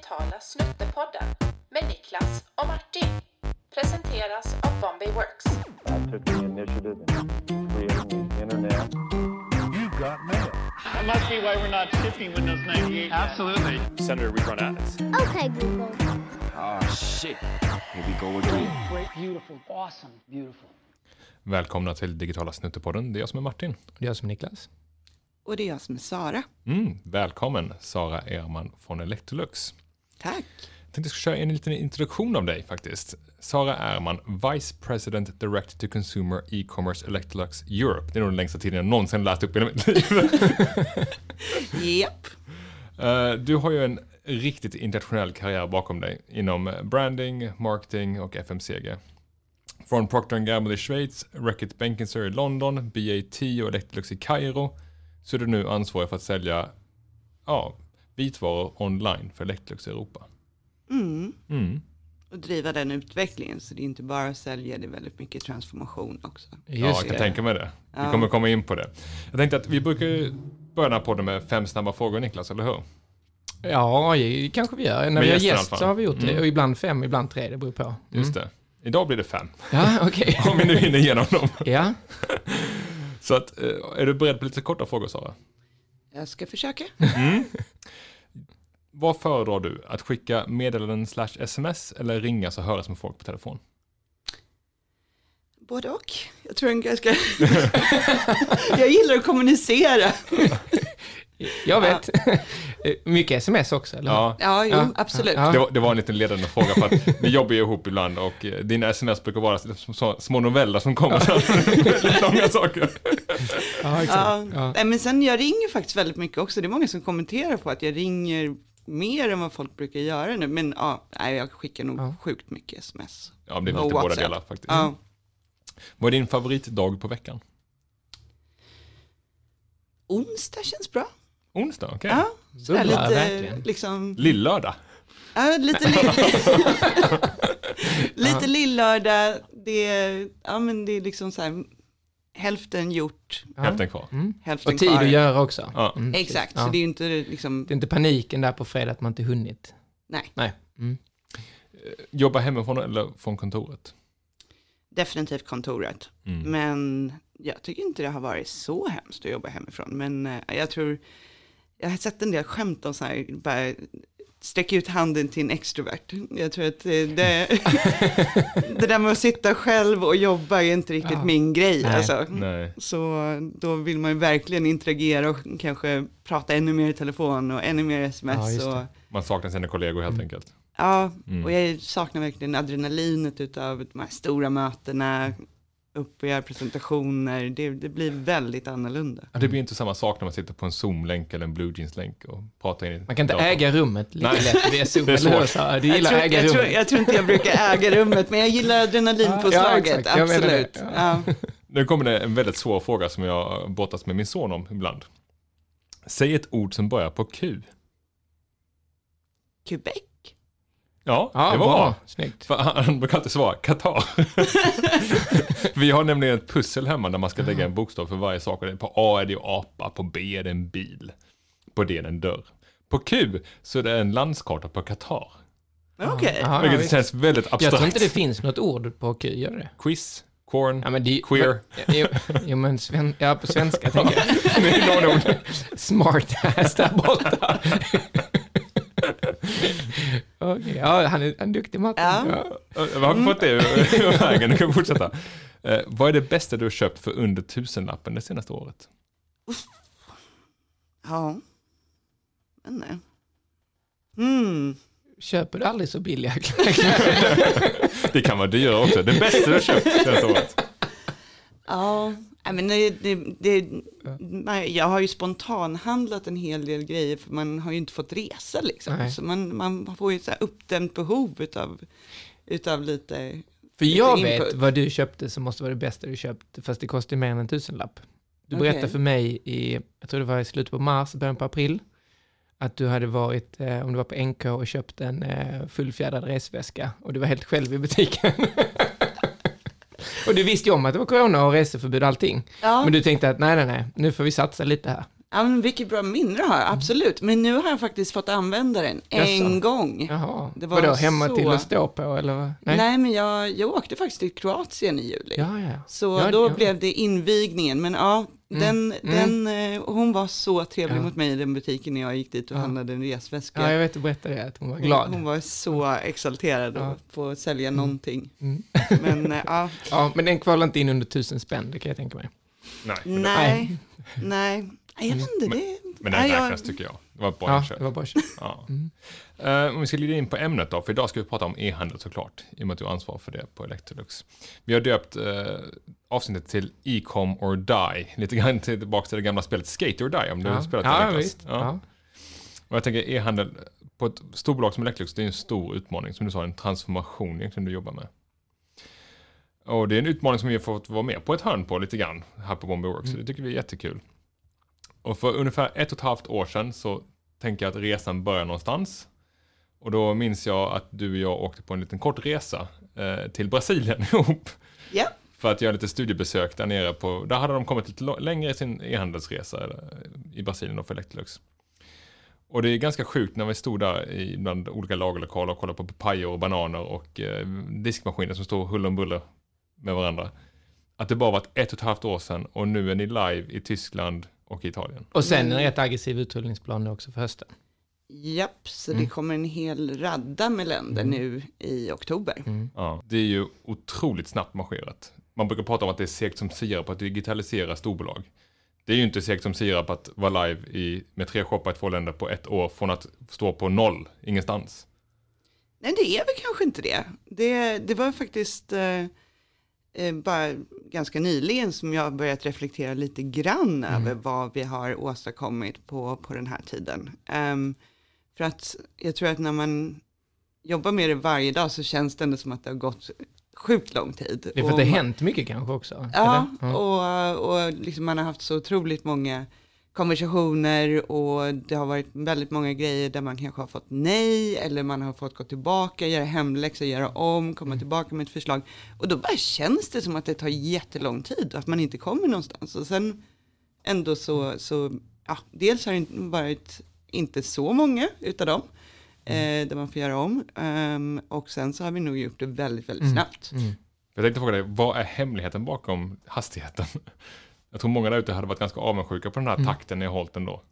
digitala Snuttepodden med Niklas och Martin. Presenteras av Bombay Works. I took the initiative in creating the internet. You got mail. That must be why we're not shipping Windows 98. Absolutely. Senator, we run ads. Okay, Google. Oh shit. Here we go again. Great, beautiful, awesome, beautiful. Välkomna till Digitala Snuttepodden. Det är jag som är Martin. Det är jag som är Niklas. Och det är jag som är Sara. Mm, välkommen Sara Erman från Electrolux. Tack. Jag tänkte jag ska köra en liten introduktion av dig faktiskt. Sara Erman, Vice President Direct to Consumer E-commerce Electrolux Europe. Det är nog den längsta tiden jag någonsin läst upp i mitt liv. Japp. Eh, Du har ju en riktigt internationell karriär bakom dig inom branding, marketing och FMCG. Från Procter Gamble i Schweiz, Reckitt Benkinser i London, BAT och Electrolux i Kairo så är du nu ansvarig för att sälja ja, vitvaror online för Electrolux i Europa. Mm. Mm. Och driva den utvecklingen. Så det är inte bara att sälja, det är väldigt mycket transformation också. ja, jag kan tänka mig det. Vi kommer komma in på det. Jag tänkte att vi brukar börja den här podden med fem snabba frågor, Niklas, eller hur? Ja, det kanske vi gör. När Med vi har gäst så har vi gjort det. Mm. Och ibland fem, ibland tre, det beror på. Mm. Just det. Idag blir det fem, Ja, okej. om vi nu hinner igenom dem. ja, Så att, eh, är du beredd på lite korta frågor, Sara? Jag ska försöka. Vad föredrar du? Att skicka meddelanden slash sms eller ringa så höras med folk på telefon? Både och. Jag tror en ganska... jag gillar att kommunicera. jag vet. Mycket sms också, eller hur? Ja, Ja, jo, Ja. absolut. Ja. det var, det var en liten ledande fråga för att vi jobbar ju ihop ibland och eh, dina sms brukar vara små noveller som kommer så väldigt långa saker. Ja, exakt. Ja. Ja. Men sen jag ringer faktiskt väldigt mycket också. Det är många som kommenterar på att jag ringer mer än vad folk brukar göra nu. Men ja, nej, jag skickar nog Ja. sjukt mycket sms. Ja, det är lite båda delar faktiskt. Ja. Vad är din favoritdag på veckan? Onsdag känns bra. Onsdag, okej. Ja, sådär Bubblar, lite verkligen. liksom... Lillördag? Ja, lite, li- lite lillördag, det är, ja men det är liksom så här, hälften gjort, Ja. Hälften kvar. Mm. hälften Och tid kvar. att göra också. Ja. Mm, Exakt, Ja. så det är ju inte liksom, Det är inte paniken där på fredag att man inte hunnit. nej, Nej. Mm. Jobba hemifrån eller från kontoret? definitivt kontoret. Mm. Men jag tycker inte det har varit så hemskt att jobba hemifrån. Men eh, jag tror, jag har sett en del skämt om så här, bara sträcka ut handen till en extrovert. Jag tror att det, det, det där med att sitta själv och jobba är inte riktigt Ja. min grej. Nej. Alltså. Nej. Så då vill man ju verkligen interagera och kanske prata ännu mer i telefon och ännu mer sms. Ja, och. Man saknar sina kollegor helt Mm. enkelt. ja, Mm. och jag saknar verkligen adrenalinet utav de här stora mötena, upp och göra presentationer. Det, det blir väldigt annorlunda. Ja, det blir inte samma sak när man sitter på en Zoom-länk eller en Blue Jeans-länk och pratar in i Man kan inte datorn. äga rummet lika Nej. lätt via Zoom, Det är svårt. Du Jag gillar tror, att äga jag, tror, rummet. jag tror inte jag brukar äga rummet, men jag gillar adrenalinpåslaget, Ja. Jag det. absolut. Ja. Ja. Nu kommer det en väldigt svår fråga som jag brottas med min son om ibland. Säg ett ord som börjar på Q. Quebec. Ja, Ja, det var bra. Snyggt. För han, brukar alltid svara Qatar. Vi har nämligen ett pussel hemma där man ska lägga en bokstav för varje sak. På A är det apa, på B är det en bil, på D är det en dörr. På Q så är det en landskarta på Qatar. Okej. Ja, vilket visst. känns väldigt Jag tror abstrakt. inte det finns något ord på Q, gör det? Quiz, corn, Ja, men det queer. Jo, jo men sven, ja, på svenska tänker jag. Smart ass där borta. Ja, han är en duktig matte. Ja. Vad har vi fått det ur ur vägen? Nu kan fortsätta. Eh, vad är det bästa du har köpt för under tusenlappen det senaste året? Ja. Men nej. Mm. Köper du aldrig så billiga kläder? Det kan vara dyrare också. Det bästa du har köpt det senaste året? Ja, Nej, men det, det, det, jag har ju spontanhandlat en hel del grejer för man har ju inte fått resa liksom. Nej. Så man, man får ju så här uppdämt behov utav, utav lite, För jag Lite vet input. vad du köpte som måste vara det bästa du köpt, fast det kostar mer än en tusenlapp. Du Okej. berättade för mig i, jag tror det var i slutet på mars, början på april, att du hade varit, eh, om du var på NK och köpt en eh, fullfjädrad resväska och du var helt själv i butiken. och du visste ju om att det var corona och reseförbud och allting. ja, Men du tänkte att nej, nej, nej, nu får vi satsa lite här. Ja, men vilket bra minne du har, absolut. Men nu har jag faktiskt fått använda den en Jaså? gång. Jaha, Det var vadå, hemma så- till att stå på eller? vad? Nej, men jag, jag åkte faktiskt till Kroatien i juli. Ja, ja. Så Ja, då ja. blev det invigningen. Men ja, den, den, eh, hon var så trevlig Ja. mot mig i den butiken när jag gick dit och Ja. handlade en resväska. Ja, jag vet, du berättade det, att hon var glad. Hon var så exalterad Ja. att få sälja någonting. Mm. Men eh, ja, Ja, men den kvalar inte in under tusen spänn, det kan jag tänka mig. Nej, nej, nej. Jag vet inte, det... men den räknas tycker jag. Det var bra Ja, inköp. det var bara. Ja. Mm. Eh, om vi ska glida in på ämnet då, för idag ska vi prata om e-handel såklart, i och med att du har ansvar för det på Electrolux. Vi har döpt uh, avsnittet till E-com or Die, lite grann tillbaka till det gamla spelet Skate or Die, om du har Ja, spelat ja det visst. Ja. Och jag tänker e-handel, på ett storbolag som Electrolux, det är en stor utmaning, som du sa, en transformation egentligen du jobbar med. Och det är en utmaning som vi har fått vara med på ett hörn på lite grann här på Bombay Works, så det tycker vi är jättekul. Och för ungefär ett och ett halvt år sedan så tänker jag att resan börjar någonstans. Och då minns jag att du och jag åkte på en liten kort resa eh, till Brasilien ihop. Ja. För att göra lite studiebesök där nere på, där hade de kommit lite längre i sin e-handelsresa eh, i Brasilien då för Electrolux. Och det är ganska sjukt när vi stod där i bland olika lagerlokaler och kollade på papayor och bananer och eh, diskmaskiner som stod huller om buller med varandra. Att det bara var ett och ett halvt år sedan och nu är ni live i Tyskland och Italien. Och sen en Mm. rätt aggressiv utrullningsplan också för hösten. Japp, så Mm. det kommer en hel radda med länder nu i oktober. Mm. Ja, det är ju otroligt snabbt marscherat. Man brukar prata om att det är segt som sirap att digitalisera storbolag. Det är ju inte segt som sirap att vara live i, med tre shoppar i två länder på ett år från att stå på noll, ingenstans. Nej, det är väl kanske inte det. Det, det var faktiskt eh, eh, bara ganska nyligen som jag börjat reflektera lite grann över vad vi har åstadkommit på, på den här tiden. Ehm, för att jag tror att när man jobbar med det varje dag så känns det ändå som att det har gått sjukt lång tid. Det är för att det har hänt mycket kanske också. Ja, eller? och, och liksom man har haft så otroligt många konversationer och det har varit väldigt många grejer där man kanske har fått nej eller man har fått gå tillbaka, göra hemläxa, göra om, komma tillbaka med ett förslag. Och då bara känns det som att det tar jättelång tid och att man inte kommer någonstans. Och sen ändå så, så ja, dels har det varit inte så många utav dem eh, där man får göra om. Ehm, och sen så har vi nog gjort det väldigt, väldigt Mm. snabbt. Mm. Jag tänkte fråga dig, vad är hemligheten bakom hastigheten? Jag tror många där ute hade varit ganska avundsjuka på den här Mm. takten ni har hållit ändå.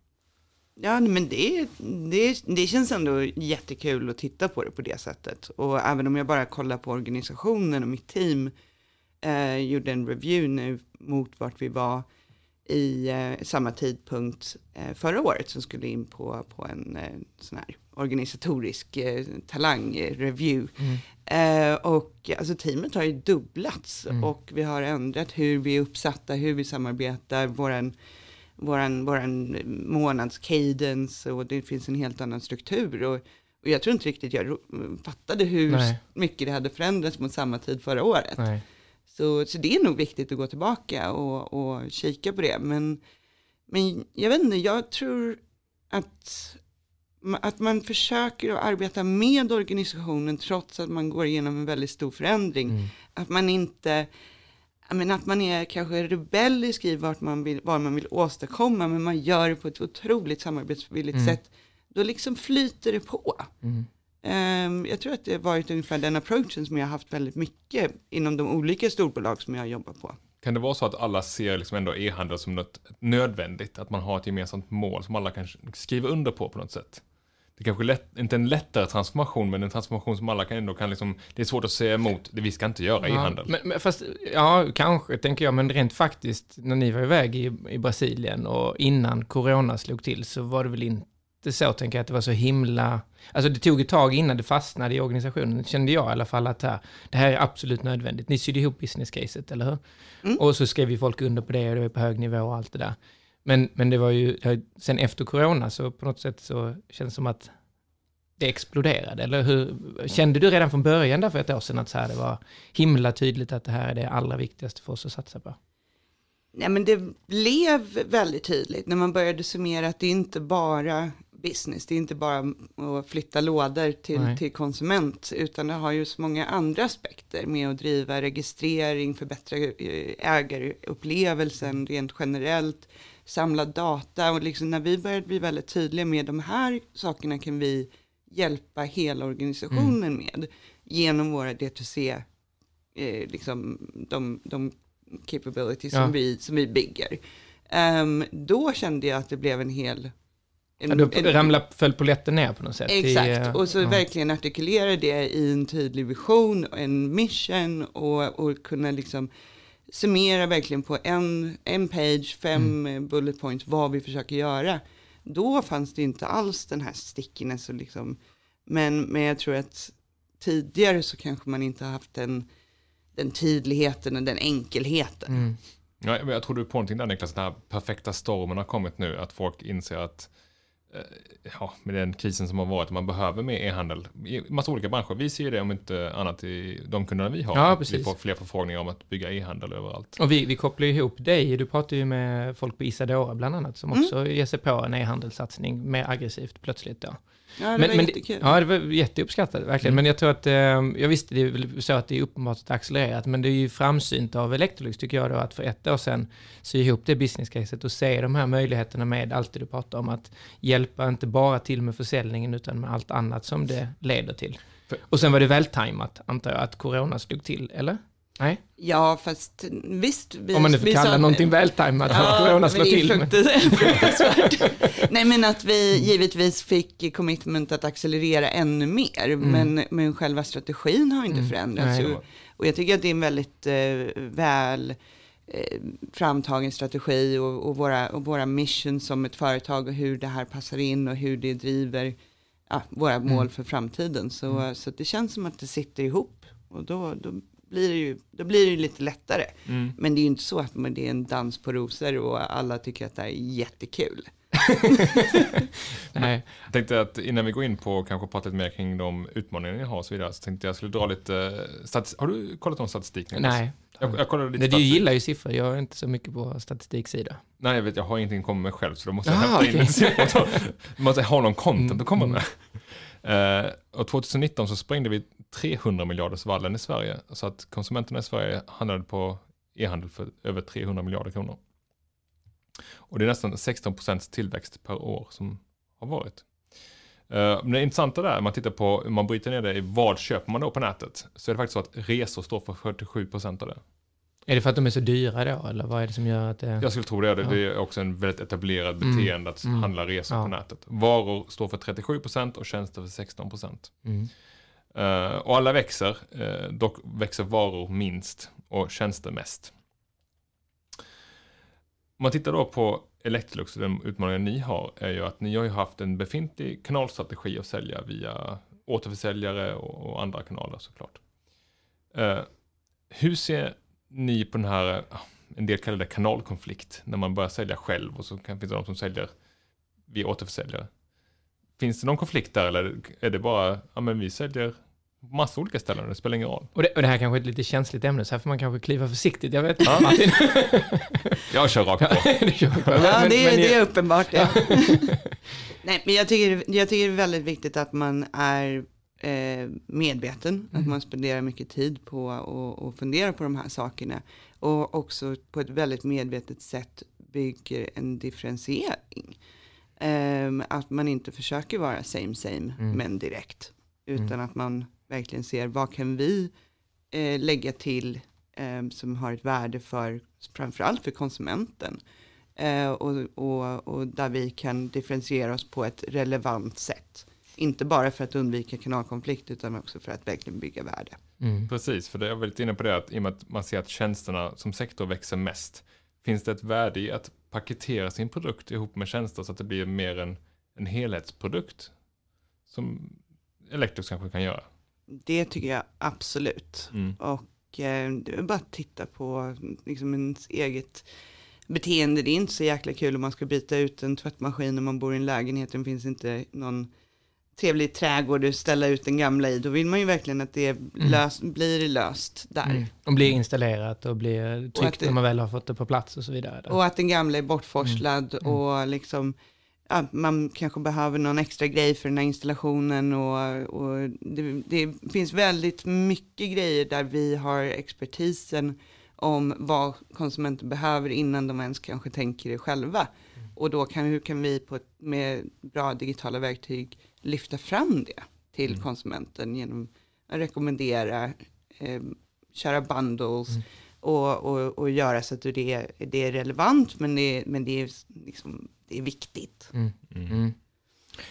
Ja, men det, det, det känns ändå jättekul att titta på det på det sättet. Och även om jag bara kollar på organisationen och mitt team, eh, gjorde en review nu mot vart vi var i eh, samma tidpunkt eh, förra året som skulle in på, på en eh, sån här organisatorisk eh, talangreview. Mm. Eh, och alltså teamet har ju dubblats Mm. och vi har ändrat hur vi är uppsatta, hur vi samarbetar, våran, våran, våran månadscadence och det finns en helt annan struktur. Och, och jag tror inte riktigt jag fattade hur Nej. mycket det hade förändrats mot samma tid förra året. Nej. Så, så det är nog viktigt att gå tillbaka och, och kika på det. Men, men jag vet inte, jag tror att, att man försöker att arbeta med organisationen trots att man går igenom en väldigt stor förändring. Mm. Att man inte, menar, att man är kanske rebellisk i vart man vill, vad man vill åstadkomma, men man gör det på ett otroligt samarbetsvilligt Mm. sätt. Då liksom flyter det på. Mm. Ehm, jag tror att det har varit ungefär den approachen som jag har haft väldigt mycket inom de olika storbolag som jag jobbar på. Kan det vara så att alla ser liksom ändå e-handel som något nödvändigt? Att man har ett gemensamt mål som alla kan skriva under på på något sätt? Det är kanske lätt, inte en lättare transformation, men en transformation som alla kan ändå kan liksom, det är svårt att säga emot, det vi ska inte göra e-handel. Ja, men, men fast, ja, kanske tänker jag, men rent faktiskt, när ni var iväg i, i Brasilien och innan corona slog till så var det väl inte så, tänker jag, att det var så himla... Alltså det tog ett tag innan det fastnade i organisationen, kände jag i alla fall att här, det här är absolut nödvändigt. Ni sydde ihop business-caset, eller hur? Mm. Och så skrev ju folk under på det och det var på hög nivå och allt det där. Men, men det var ju, sen efter corona så på något sätt så känns det som att det exploderade, eller hur? Kände du redan från början där för ett år sedan att så här, det var himla tydligt att det här är det allra viktigaste för oss att satsa på? Nej, men det blev väldigt tydligt när man började summera att det inte bara business, det är inte bara att flytta lådor till, Nej. till konsument, utan det har ju så många andra aspekter med att driva registrering, förbättra eh, ägarupplevelsen rent generellt, samla data och liksom när vi började bli väldigt tydliga med de här sakerna kan vi hjälpa hela organisationen med genom våra D2C, eh, liksom de, de capabilities Ja. som, vi, som vi bygger. Ehm, då kände jag att det blev en hel... En, Ja, en- ramlade, föll polletten ner på något sätt. Exakt, eh, och så ja. verkligen artikulera det i en tydlig vision, och en mission och, och kunna liksom summera verkligen på en, en page, fem Mm. bullet points, vad vi försöker göra. Då fanns det inte alls den här stickiness och liksom, men, men jag tror att tidigare så kanske man inte har haft den, den tydligheten och den enkelheten. Mm. Ja, men jag tror du är på någonting där Niklas, den här perfekta stormen har kommit nu, att folk inser att ja, med den krisen som har varit, man behöver mer e-handel i massa olika branscher. Vi ser ju det om inte annat i de kunderna vi har. Ja, precis. Vi får fler förfrågningar om att bygga e-handel överallt. Och vi, vi kopplar ju ihop dig, du pratar ju med folk på Isadora bland annat, som Mm. också ger sig på en e-handelssatsning mer aggressivt plötsligt då. Ja, det Men, var men, jättekul. ja, det var jätteuppskattat, verkligen. Men jag tror att, eh, jag visste det är väl så att det är uppenbart att accelererat, men det är ju framsynt av Electrolux tycker jag då, att för ett år sedan sy ihop det business-caset och se de här möjligheterna med allt det du pratar om, att hjälpa inte bara till med försäljningen, utan med allt annat som det leder till. För- Och sen var det vältajmat, antar jag, att corona slog till, eller? Nej? Ja, fast visst. Vi, Om man nu får kalla sa- någonting vältajmat, att corona slår till. Fruktansvärt-. Nej, men att vi givetvis fick commitment att accelerera ännu mer, men, men själva strategin har inte Mm. förändrats. Nej. Och, och jag tycker att det är en väldigt eh, väl framtagen strategi och, och, våra, och våra mission som ett företag och hur det här passar in och hur det driver ja, våra mål för framtiden. Så, så att det känns som att det sitter ihop. Och då, då blir det ju då blir det ju lite lättare. Mm. Men det är ju inte så att man- det är en dans på rosor och alla tycker att det här är jättekul. Nej. Jag tänkte att innan vi går in på kanske prata lite mer kring de utmaningar ni har och så vidare, så tänkte jag skulle dra lite statistik. Har du kollat om statistik? Niklas? Nej. Jag, jag kollade lite Nej, du statistik. gillar ju siffror, jag är inte så mycket på statistiksida. Nej, jag vet, jag har ingenting att komma med själv, så då måste jag Ah, hämta in okej. en siffra. Du måste ha någon content Mm, att komma med. Eh, och 2019 så sprängde vi 300 miljarders vallen i Sverige, så att konsumenterna i Sverige handlade på e-handel för över 300 miljarder kronor. Och det är nästan 16 procents tillväxt per år som har varit. Eh, Men det intressanta där, om man tittar på, om man bryter ner det i vad köper man då på nätet, så är det faktiskt så att resor står för 47 procent av det. Är det för att de är så dyra då, eller vad är det som gör att det... Jag skulle tro det. Det Ja. det är också en väldigt etablerad Mm. beteende att Mm. handla resor Ja. på nätet. Varor står för 37% och tjänster för 16%. Mm. Eh, och alla växer, eh, dock växer varor minst och tjänster mest. Om man tittar då på Electrolux och den utmaningen ni har är ju att ni har ju haft en befintlig kanalstrategi att sälja via återförsäljare och, och andra kanaler såklart. Eh, hur ser ni på den här, eh, en del kallar det kanalkonflikt, när man börjar sälja själv och så kan finns det de som säljer via återförsäljare. Finns det någon konflikt där eller är det bara, ja men vi säljer massa olika ställen, det spelar ingen roll. Och, det, och det här kanske är ett lite känsligt ämne, så här får man kanske kliva försiktigt. Jag vet inte, Ja. Martin. Jag kör rakt på. kör. Ja, Men- det, är- men- det är uppenbart det. Nej, men jag tycker, jag tycker det är väldigt viktigt att man är eh, medveten, att man spenderar mycket tid på att och fundera på de här sakerna. Och också på ett väldigt medvetet sätt bygger en differentiering. Ehm, att man inte försöker vara same same, Mm. men direkt. Utan Mm. att man verkligen ser vad kan vi eh, lägga till eh, som har ett värde för, framförallt för konsumenten. Eh, och, och, och där vi kan differentiera oss på ett relevant sätt. Inte bara för att undvika kanalkonflikt utan också för att verkligen bygga värde. Mm. Precis, för det, jag var lite inne på det att i och med att man ser att tjänsterna som sektor växer mest, finns det ett värde i att paketera sin produkt ihop med tjänster så att det blir mer en, en helhetsprodukt som Electrolux kanske kan göra. Det tycker jag absolut. Mm. Och eh, bara att titta på liksom, ens eget beteende. Det är inte så jäkla kul om man ska byta ut en tvättmaskin om man bor i en lägenhet. Det finns inte någon trevlig trädgård att ställa ut den gamla i. Då vill man ju verkligen att det lös, blir löst där. Mm. Och blir installerat och blir tryggt när man väl har fått det på plats och så vidare. Och att den gamla är bortforslad Mm. och liksom, ja, man kanske behöver någon extra grej för den här installationen och, och det, det finns väldigt mycket grejer där vi har expertisen om vad konsumenten behöver innan de ens kanske tänker det själva. Och då kan, hur kan vi på med bra digitala verktyg lyfta fram det till konsumenten genom att rekommendera, eh, köra bundles och, och, och göra så att det är, det är relevant men det, men det, är, liksom, det är viktigt. Mm.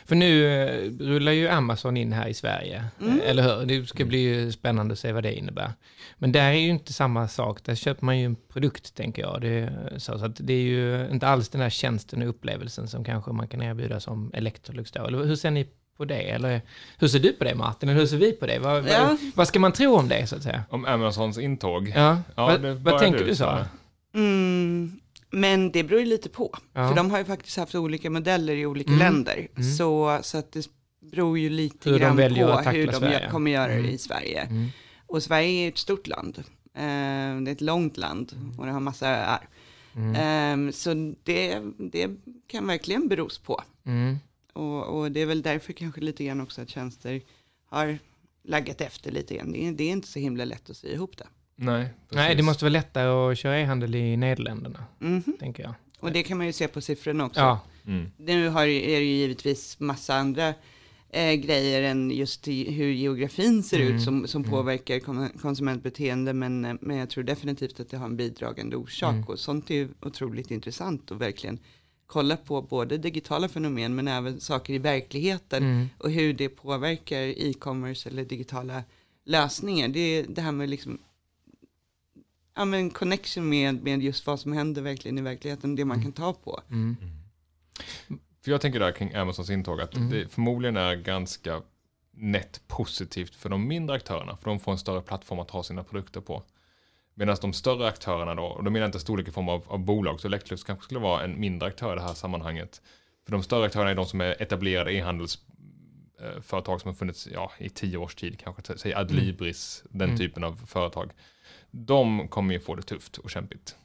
För nu eh, rullar ju Amazon in här i Sverige, Mm. eh, eller hur? Det ska bli ju spännande att se vad det innebär. Men där är ju inte samma sak, där köper man ju en produkt tänker jag. Det, är så, så att det är ju inte alls den här tjänsten och upplevelsen som kanske man kan erbjuda som Electrolux då. Eller hur ser ni på det? Eller hur ser du på det Martin? Eller hur ser vi på det? Vad, Ja. vad, vad ska man tro om det så att säga? Om Amazons intåg. Ja, Ja, vad, det vad tänker du, du så? Sara. Mm, men det beror ju lite på. Ja. För de har ju faktiskt haft olika modeller i olika Mm. länder. Mm. Så, så att det beror ju lite Hur grann på hur de Sverige. kommer göra Mm. det i Sverige. Mm. Och Sverige är ett stort land. Eh, det är ett långt land och det har massa öar. Mm. Eh, så det, det kan verkligen beros på. Mm. Och, och det är väl därför kanske lite grann också att tjänster har laggat efter lite grann. Det är, det är inte så himla lätt att sy ihop det. Nej, Nej, det måste vara lättare att köra e-handel i Nederländerna, Mhm. tänker jag. Och det kan man ju se på siffrorna också. Ja, Mm. Nu har, är det ju givetvis massa andra eh, grejer än just hur geografin ser Mm, ut som, som mm. påverkar kon- konsumentbeteende. Men, men jag tror definitivt att det har en bidragande orsak. Mm. Och sånt är ju otroligt intressant att verkligen kolla på både digitala fenomen men även saker i verkligheten mm. och hur det påverkar e-commerce eller digitala lösningar. Det är det här med liksom ja, men connection med, med just vad som händer verkligen i verkligheten, det man kan ta på. Mm. För jag tänker där kring Amazons intåg att Mm. det förmodligen är ganska nätt positivt för de mindre aktörerna. För de får en större plattform att ha sina produkter på. Medan de större aktörerna då, och då menar jag inte storlek i form av, av bolag, så Electrolux kanske skulle vara en mindre aktör i det här sammanhanget. För de större aktörerna är de som är etablerade e-handelsföretag som har funnits ja, i tio års tid, kanske säg Adlibris, den Mm. typen av företag. De kommer ju få det tufft och kämpigt.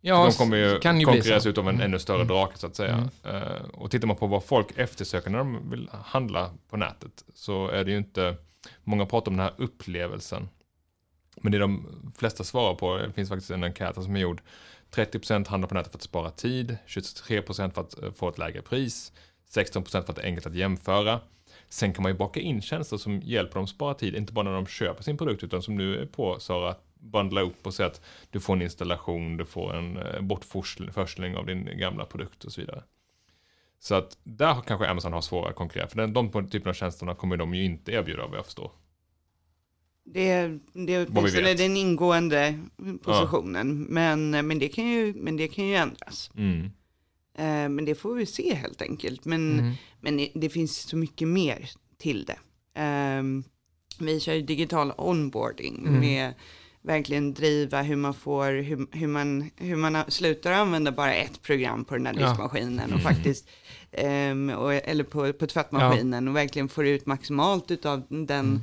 Ja, de kommer ju kan ju konkurreras ut av en Mm. ännu större Mm. drake så att säga. Mm. Eh, och tittar man på vad folk eftersöker när de vill handla på nätet så är det ju inte, många pratar om den här upplevelsen. Men det de flesta svarar på, det finns faktiskt en enkät som är gjord, 30% handlar på nätet för att spara tid, 23% för att eh, få ett lägre pris, 16% för att det är enkelt att jämföra. Sen kan man ju baka in tjänster som hjälper dem att spara tid, inte bara när de köper sin produkt, utan som du är på Sara, att bundla upp och säga att du får en installation, du får en eh, bortförsling bortforsling av din gamla produkt och så vidare. Så att där kanske Amazon har svårare att konkurrera, för den, de typerna av tjänsterna kommer de ju inte erbjuda vad jag förstår. Det, är- det är åtminstone den ingående positionen, men, men, det kan ju, men det kan ju ändras. Mm. Eh, men det får vi se helt enkelt. Men, Mm. men det- finns så mycket mer till det. Ehm, vi kör ju digital onboarding Mm. med verkligen driva hur man får, hur, hur, man, hur man slutar använda bara ett program på den här Ja. diskmaskinen och faktiskt, ehm, och, eller på, på tvättmaskinen och verkligen får ut maximalt av den,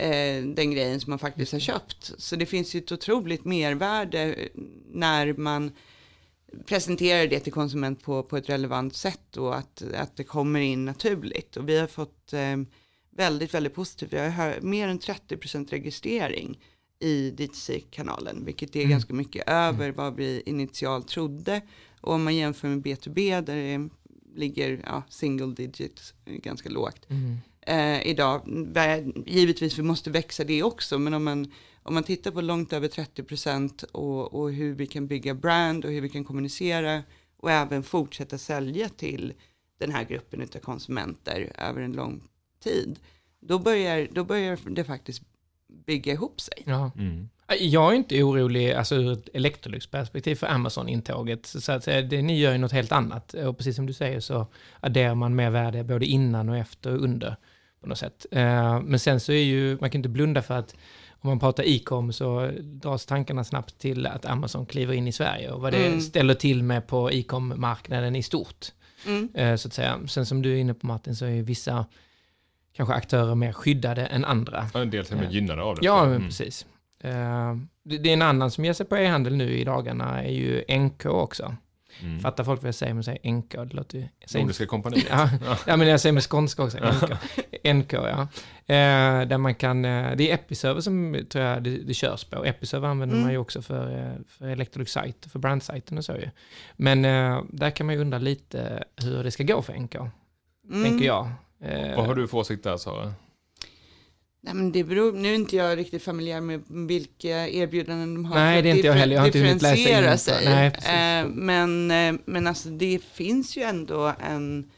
eh, den grejen som man faktiskt har köpt. Så det finns ju ett otroligt mervärde när man presenterar det till konsument på, på ett relevant sätt och att, att det kommer in naturligt. Och vi har fått eh, väldigt, väldigt positivt. Vi har mer än 30% registrering i DTC-kanalen, vilket är Mm. ganska mycket över vad vi initialt trodde. Och om man jämför med B2B där det ligger ja, single digit, eh, ganska lågt Mm. Eh, idag. Givetvis vi måste växa det också, men om man, om man tittar på långt över 30% och, och hur vi kan bygga brand och hur vi kan kommunicera och även fortsätta sälja till den här gruppen av konsumenter över en lång tid, då börjar, då börjar det faktiskt bygga ihop sig. Ja. Mm. Jag är inte orolig alltså, ur ett Electrolux-perspektiv för Amazon-intåget. Så att säga, det, ni gör ju något helt annat. Och precis som du säger så adderar man mer värde både innan och efter och under på något sätt. Eh, Men sen så är ju, man kan inte blunda för att om man pratar e-com så dras tankarna snabbt till att Amazon kliver in i Sverige och vad det Mm. ställer till med på e-com-marknaden i stort. Mm. Eh, Så att säga. Sen som du är inne på Martin så är ju vissa kanske aktörer mer skyddade än andra. Ja, En del till och med gynnade av det. Ja, Mm. precis. Eh, det, det är en annan som ger sig på e-handel nu i dagarna är ju NK också. Mm. Fattar folk vad jag säger med att säga NK? Det låter ju... jag säger- Nordiska kompaniet. Ja, ja, men jag säger med skånska också. NK, NK ja. Eh, där man kan, eh, det är Episerver som tror jag det, det körs på. Episerver använder Mm. man ju också för, eh, för Electrolux Site, för brandsajten och så ju. Men eh, där kan man ju undra lite hur det ska gå för NK, Mm. tänker jag. Eh, Vad har du för åsikt där Sara? Nej, men det beror, nu är inte jag riktigt familjär med vilka erbjudanden de har Nej, det är inte jag heller. Jag har inte hunnit läsa in sig. Nej, precis. Eh, men, eh, men alltså det finns ju ändå en,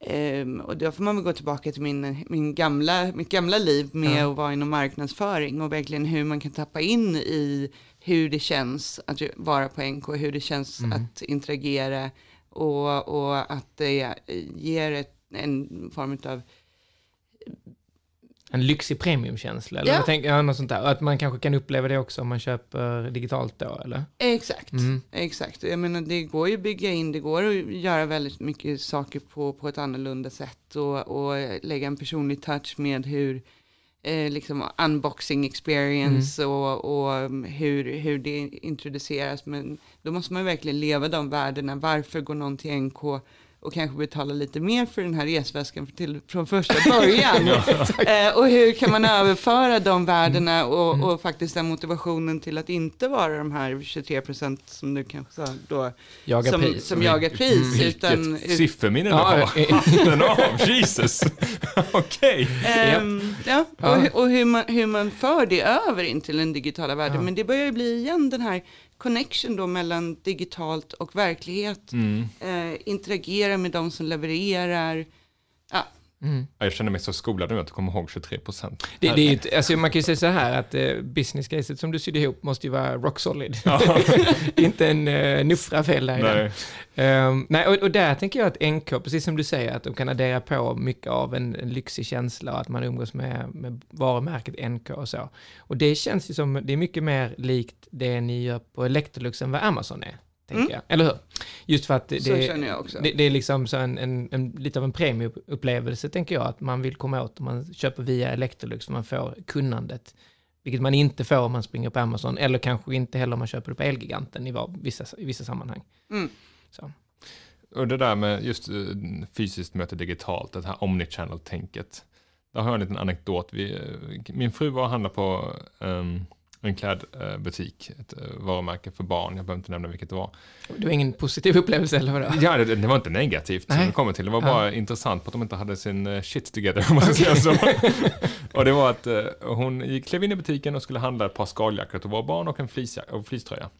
ehm, och då får man väl gå tillbaka till min, min gamla, mitt gamla liv med Ja. att vara inom marknadsföring och verkligen hur man kan tappa in i hur det känns att vara på NK, hur det känns Mm. att interagera och, och att det ger ett, en form av En lyxig premiumkänsla, eller Ja. vad tänker jag, något sånt där. Att man kanske kan uppleva det också om man köper digitalt då, eller? Exakt, Mm. exakt. Jag menar, det går ju att bygga in, det går att göra väldigt mycket saker på, på ett annorlunda sätt och, och lägga en personlig touch med hur, eh, liksom unboxing experience och, och um, hur, hur det introduceras. Men då måste man verkligen leva de värdena. Varför går någon till NK och kanske betala lite mer för den här resväskan till, från första början. eh, och hur kan man överföra de värdena och, och faktiskt den motivationen till att inte vara de här 23 procent som du kanske sa då, Jaga som, pris. som jagar pris. utan, Vilket sifferminne du Ja, har. av, Jesus. Okej. Ehm, ja, Ja. och, och hur, man, hur man för det över in till den digitala världen. Ja. Men det börjar ju bli igen den här connection då mellan digitalt och verklighet. Mm. Eh, interagera med de som levererar. Ja, Mm. Ja, Jag känner mig så skolad nu att jag kommer ihåg 23 procent. Det, det är ju, ett- alltså man kan ju säga så här att eh, business caset som du sydde ihop måste ju vara rock solid. inte en uh, nuffra fel där i den. Nej. Ehm, nej, och, och där tänker jag att NK, precis som du säger, att de kan addera på mycket av en, en lyxig känsla och att man umgås med, med varumärket NK och så. Och det känns ju som, det är mycket mer likt det ni gör på Electrolux än vad Amazon är, tänker Mm. jag. Eller hur? Just för att det, så det, känner jag också. det, det är liksom så en, en, en, lite av en premiumupplevelse, tänker jag, att man vill komma åt om man köper via Electrolux, för man får kunnandet. Vilket man inte får om man springer på Amazon, eller kanske inte heller om man köper det på Elgiganten i, vissa, i vissa sammanhang. Mm. Så. Och det där med just eh, fysiskt möte digitalt, det här omnichannel-tänket. Där har jag en liten anekdot. Vi, eh, min fru var och handlade på ehm, en klädbutik, ett eh, varumärke för barn. Jag behöver inte nämna vilket det var. Det var ingen positiv upplevelse, eller vadå? Ja, det, det var inte negativt som Nej. det kommer till. Det var Ja. bara intressant på att de inte hade sin eh, shit together, om man ska säga så. och det var att eh, hon klev in i butiken och skulle handla ett par skaljackor till våra barn och en och fleecetröja.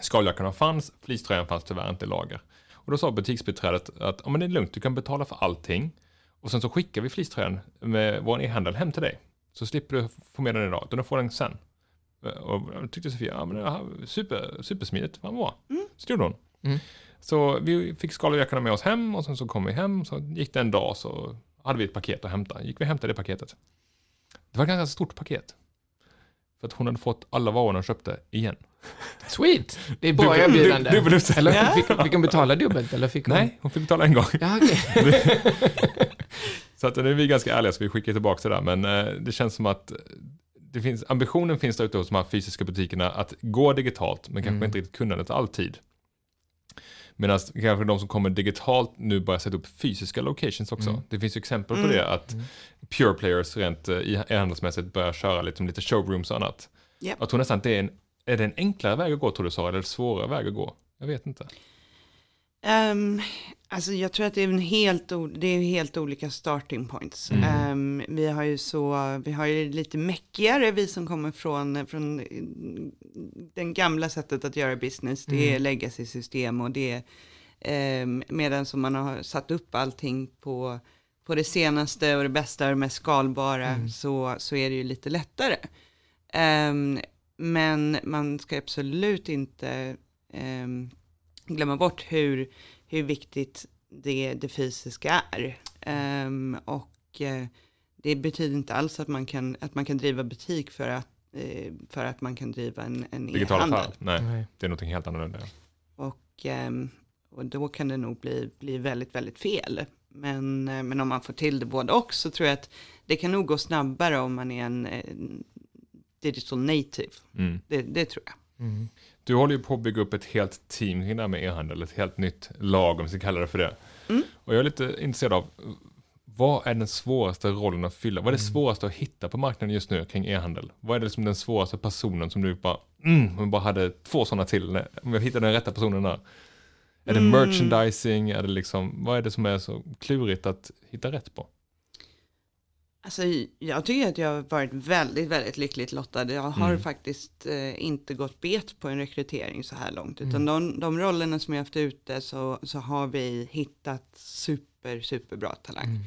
Skaljackorna fanns, fleecetröjan fanns tyvärr inte i lager. Och då sa butiksbiträdet att ja, men det är lugnt, du kan betala för allting. Och sen så skickar vi fleecetröjan med vår e-handel hem till dig. Så slipper du få med den idag, utan du får den sen. Och då tyckte Sofia, ja men det här, super, supersmidigt, vad bra. Så det gjorde hon. Mm. Så vi fick skaljackorna med oss hem och sen så kom vi hem, så gick det en dag så hade vi ett paket att hämta. Gick vi och hämtade det paketet. Det var ett ganska stort paket. För att hon hade fått alla varorna hon köpte igen. Sweet! Det är bra Dubbel- erbjudande. dubbel utsättning. Eller Ja. fick, fick hon betala dubbelt, eller fick hon? Nej, hon fick betala en gång. Ja, okej. Så att nu är vi ganska ärliga så vi skickar tillbaka det där. Men eh, det känns som att det finns, ambitionen finns där ute hos de här fysiska butikerna att gå digitalt, men kanske Mm. inte riktigt kunnandet alltid. Medan kanske de som kommer digitalt nu börjar sätta upp fysiska locations också. Mm. Det finns ju exempel på Mm. det, att Mm. pure players rent eh, e-handelsmässigt börjar köra liksom lite showrooms och annat. Japp. Jag tror nästan att det är en, är det en enklare väg att gå tror du Sara, eller svårare väg att gå? Jag vet inte. Ehm, alltså jag tror att det är, en helt, det är helt olika starting points. Mm. Ehm, vi har ju så, vi har ju lite mäckigare, vi som kommer från, från den gamla sättet att göra business. Det är Mm. legacy-system och det är um, medan som man har satt upp allting på, på det senaste och det bästa och det mest skalbara Mm. så, så är det ju lite lättare. Ehm, men man ska absolut inte ehm, glömma bort hur, hur viktigt det, det fysiska är. Ehm, och eh, det betyder inte alls att man kan, att man kan driva butik för att, eh, för att man kan driva en, en e-handel. Nej, Nej. det är någonting helt annorlunda. Och, ehm, och då kan det nog bli, bli väldigt, väldigt fel. Men, eh, men om man får till det både och så tror jag att det kan nog gå snabbare om man är en, en digital native. Mm. Det, det tror jag. Mm. Du håller ju på att bygga upp ett helt team kring det här med e-handel, ett helt nytt lag om vi ska kalla det för det. Mm. Och jag är lite intresserad av, vad är den svåraste rollen att fylla? Vad är det svåraste att hitta på marknaden just nu kring e-handel? Vad är det som den svåraste personen som du bara, mm, om jag bara hade två sådana till, nej, om jag hittade den rätta personen där. Är det Mm. merchandising? Är det liksom, vad är det som är så klurigt att hitta rätt på? Alltså, jag tycker att jag har varit väldigt, väldigt lyckligt lottad. Jag har Mm. faktiskt eh, inte gått bet på en rekrytering så här långt. Utan Mm. de, de rollerna som jag haft ute så, så har vi hittat super, superbra talang. Mm.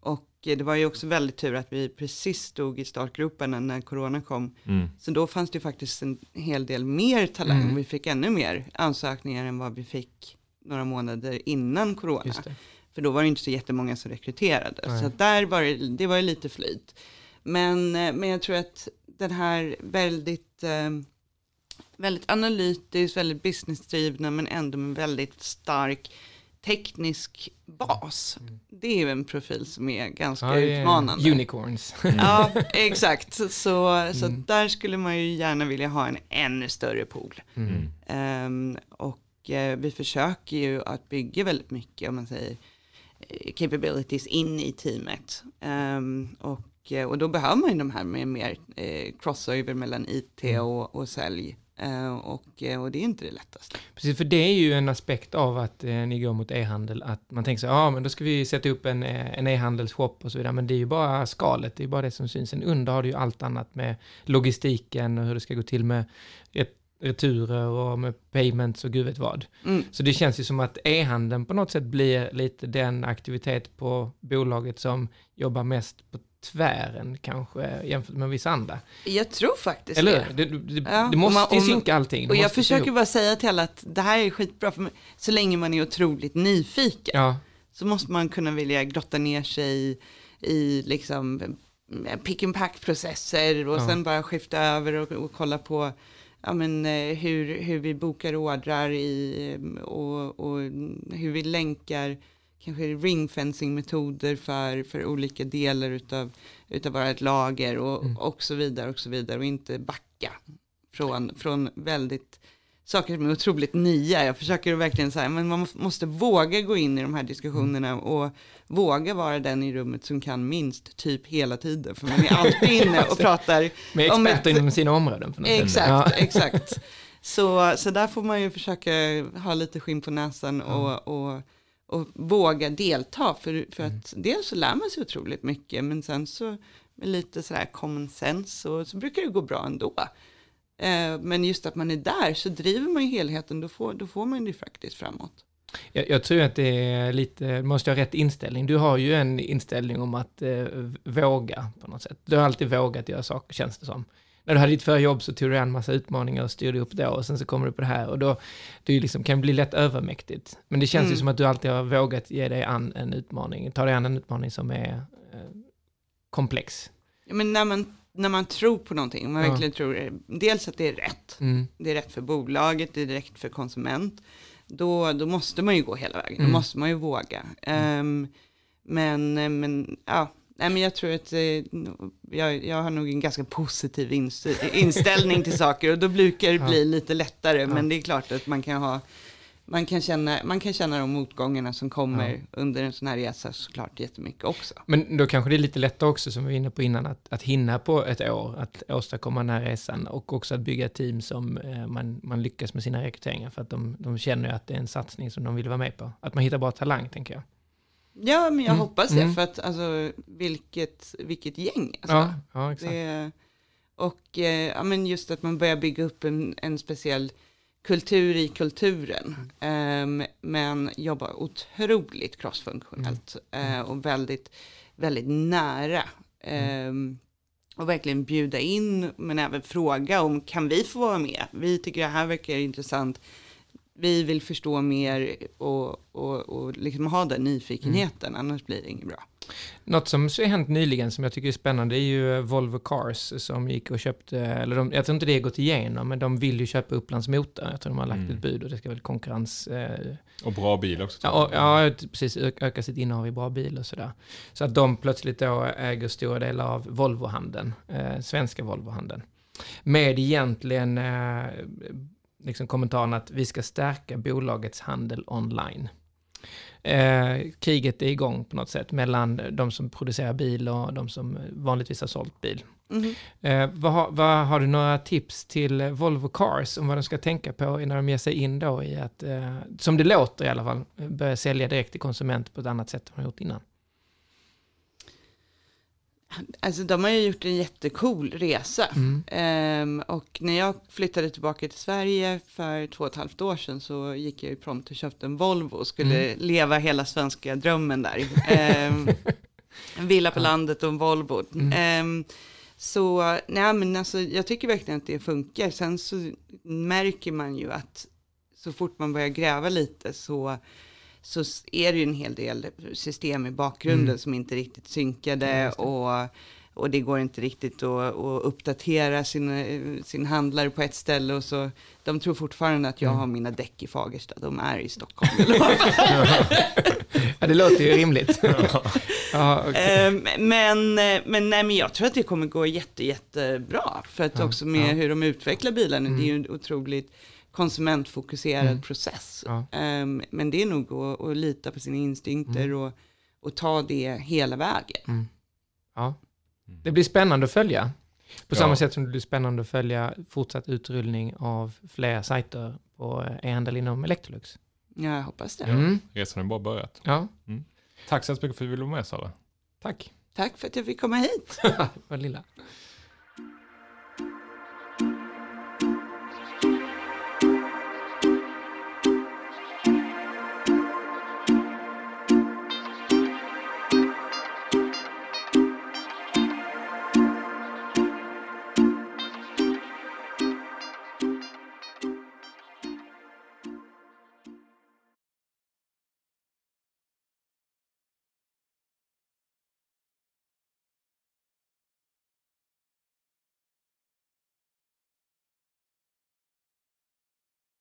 Och eh, det var ju också väldigt tur att vi precis stod i startgroparna när corona kom. Mm. Så då fanns det faktiskt en hel del mer talang. Mm. Vi fick ännu mer ansökningar än vad vi fick några månader innan corona. För då var det inte så jättemånga som rekryterade. Nej. Så där var det, det var lite flyt. Men, eh, men jag tror att den här väldigt, eh, väldigt analytisk, väldigt businessdrivna men ändå med väldigt stark teknisk bas. Det är ju en profil som är ganska Mm. Är utmanande. Unicorns. Ja, exakt. Så, så, Mm. där skulle man ju gärna vilja ha en ännu större pool. Mm. Ehm, och eh, vi försöker ju att bygga väldigt mycket, om man säger, capabilities in i teamet. Ehm, och, eh, och då behöver man ju de här med mer eh, crossover mellan IT Mm. och, och sälj. Eh, och, eh, och det är inte det lättaste. Precis, för det är ju en aspekt av att eh, ni går mot e-handel, att man tänker så ja men då ska vi sätta upp en, eh, en e-handelsshop och så vidare, men det är ju bara skalet, det är bara det som syns. Sen under har du ju allt annat med logistiken och hur det ska gå till med ret- returer och med payments och gud vet vad. Mm. Så det känns ju som att e-handeln på något sätt blir lite den aktivitet på bolaget som jobbar mest på tvären kanske jämfört med vissa andra. Jag tror faktiskt Eller det. Det, det, Ja, det måste man- ju synka allting. Och jag försöker bara säga till alla att det här är skitbra, för så länge man är otroligt nyfiken. Ja, så måste man kunna vilja grotta ner sig i, i liksom eh, pick and pack processer och Ja. sen bara skifta över och, och kolla på ja, men, eh, hur, hur vi bokar ordrar i, och, och hur vi länkar kanske ringfencing-metoder för, för olika delar utav, utav vårt lager och, Mm. och så vidare och så vidare och inte backa från, från väldigt saker som är otroligt nya. Jag försöker verkligen säga, men man måste- våga gå in i de här diskussionerna och våga vara den i rummet som kan minst typ hela tiden. För man är alltid inne och pratar. med om experter ett- inom sina områden. Exakt, Ja. exakt. Så, så där får man ju försöka ha lite skinn på näsan och, och, och våga delta. För, för att dels så lär man sig otroligt mycket, men sen så med lite sådär common sense så, så brukar det gå bra ändå. Eh, men just att man är där så driver man ju helheten, då får, då får man det faktiskt framåt. Jag, jag tror att det är lite, måste ha rätt inställning. Du har ju en inställning om att eh, våga på något sätt. Du har alltid vågat göra saker, känns det som. När du hade ditt förra jobb så tog du en massa utmaningar och styrde upp då och sen så kommer du på det här och då det ju liksom, kan bli lätt övermäktigt. Men det känns ju Mm. som att du alltid har vågat ge dig an en utmaning, ta dig an en utmaning som är eh, komplex. Ja, Men när man, när man tror på någonting, man Ja. verkligen tror, eh, dels att det är rätt, Mm. det är rätt för bolaget, det är rätt för konsument, då, då måste man ju gå hela vägen, Mm. då måste man ju våga. Ehm, men, men, ja, nej, men jag tror att eh, jag, jag har nog en ganska positiv inst- inställning till saker och då brukar det bli lite lättare, Ja. men det är klart att man kan ha man kan, känna, man kan känna de motgångarna som kommer Ja. under en sån här resa såklart jättemycket också. Men då kanske det är lite lättare också, som vi var inne på innan, att, att hinna på ett år, att åstadkomma den här resan och också att bygga ett team som eh, man, man lyckas med sina rekryteringar för att de, de känner att det är en satsning som de vill vara med på. Att man hittar bra talang, tänker jag. Ja, men jag Mm, hoppas det, mm. för att alltså, vilket, vilket gäng. Alltså. Ja, ja exakt. det, och eh, ja, men just att man börjar bygga upp en, en speciell kultur i kulturen, Ehm, men jobbar otroligt crossfunktionellt eh, och väldigt, väldigt nära. Ehm, och verkligen bjuda in, men även fråga om kan vi få vara med? Vi tycker det här verkar intressant. Vi vill förstå mer och, och, och liksom ha den nyfikenheten, annars blir det inget bra. Något som så har hänt nyligen som jag tycker är spännande är ju Volvo Cars som gick och köpte, eller de, jag tror inte det har gått igenom, men de vill ju köpa Upplands Motor. Jag tror de har lagt Mm. ett bud och det ska väl konkurrens... Eh, Och bra bil också. ja, och, ja, precis, öka sitt innehav i bra bil och sådär. Så att de plötsligt då äger stora delar av Volvohandeln, eh, svenska Volvohandeln. med egentligen eh, liksom kommentaren att vi ska stärka bolagets handel online. Eh, kriget är igång på något sätt mellan de som producerar bil och de som vanligtvis har sålt bil. Mhm. Eh, vad, har- vad, har du några tips till Volvo Cars om vad de ska tänka på när de ger sig in då i att, eh, som det låter i alla fall, börja sälja direkt till konsument på ett annat sätt än de har gjort innan? Alltså de har ju gjort en jättecool resa. Mm. Ehm, och när jag flyttade tillbaka till Sverige för två och ett halvt år sedan så gick jag ju prompt och köpte en Volvo och skulle leva hela svenska drömmen där. Ehm, en villa på landet och en Volvo. Ehm, så nej, men alltså, jag tycker verkligen att det funkar. Sen så märker man ju att så fort man börjar gräva lite så så är det ju en hel del system i bakgrunden Mm. som inte riktigt synkade det. och, och det går inte riktigt att, att uppdatera sin, eh, sin handlare på ett ställe och så de tror fortfarande att jag Mm. har mina däck i Fagersta, de är i Stockholm. Ja, det låter ju rimligt. ja, okej. Ehm, men, eh, men, nej, men jag tror att det kommer gå jätte, jättebra. För att också med hur de utvecklar bilarna, det är ju Mm. otroligt konsumentfokuserad Mm. process. Ja. Ehm, men det är nog att, att lita på sina instinkter Mm. och, och ta det hela vägen. Ja. Det blir spännande att följa. På Ja. samma sätt som det blir spännande att följa fortsatt utrullning av fler sajter på eh, e-handel inom Electrolux. Jag hoppas det. Mm. Resan har bara börjat. Ja, Tack så hemskt mycket för att du ville vara med Sara. tack. Tack för att jag fick komma hit. Vad lilla.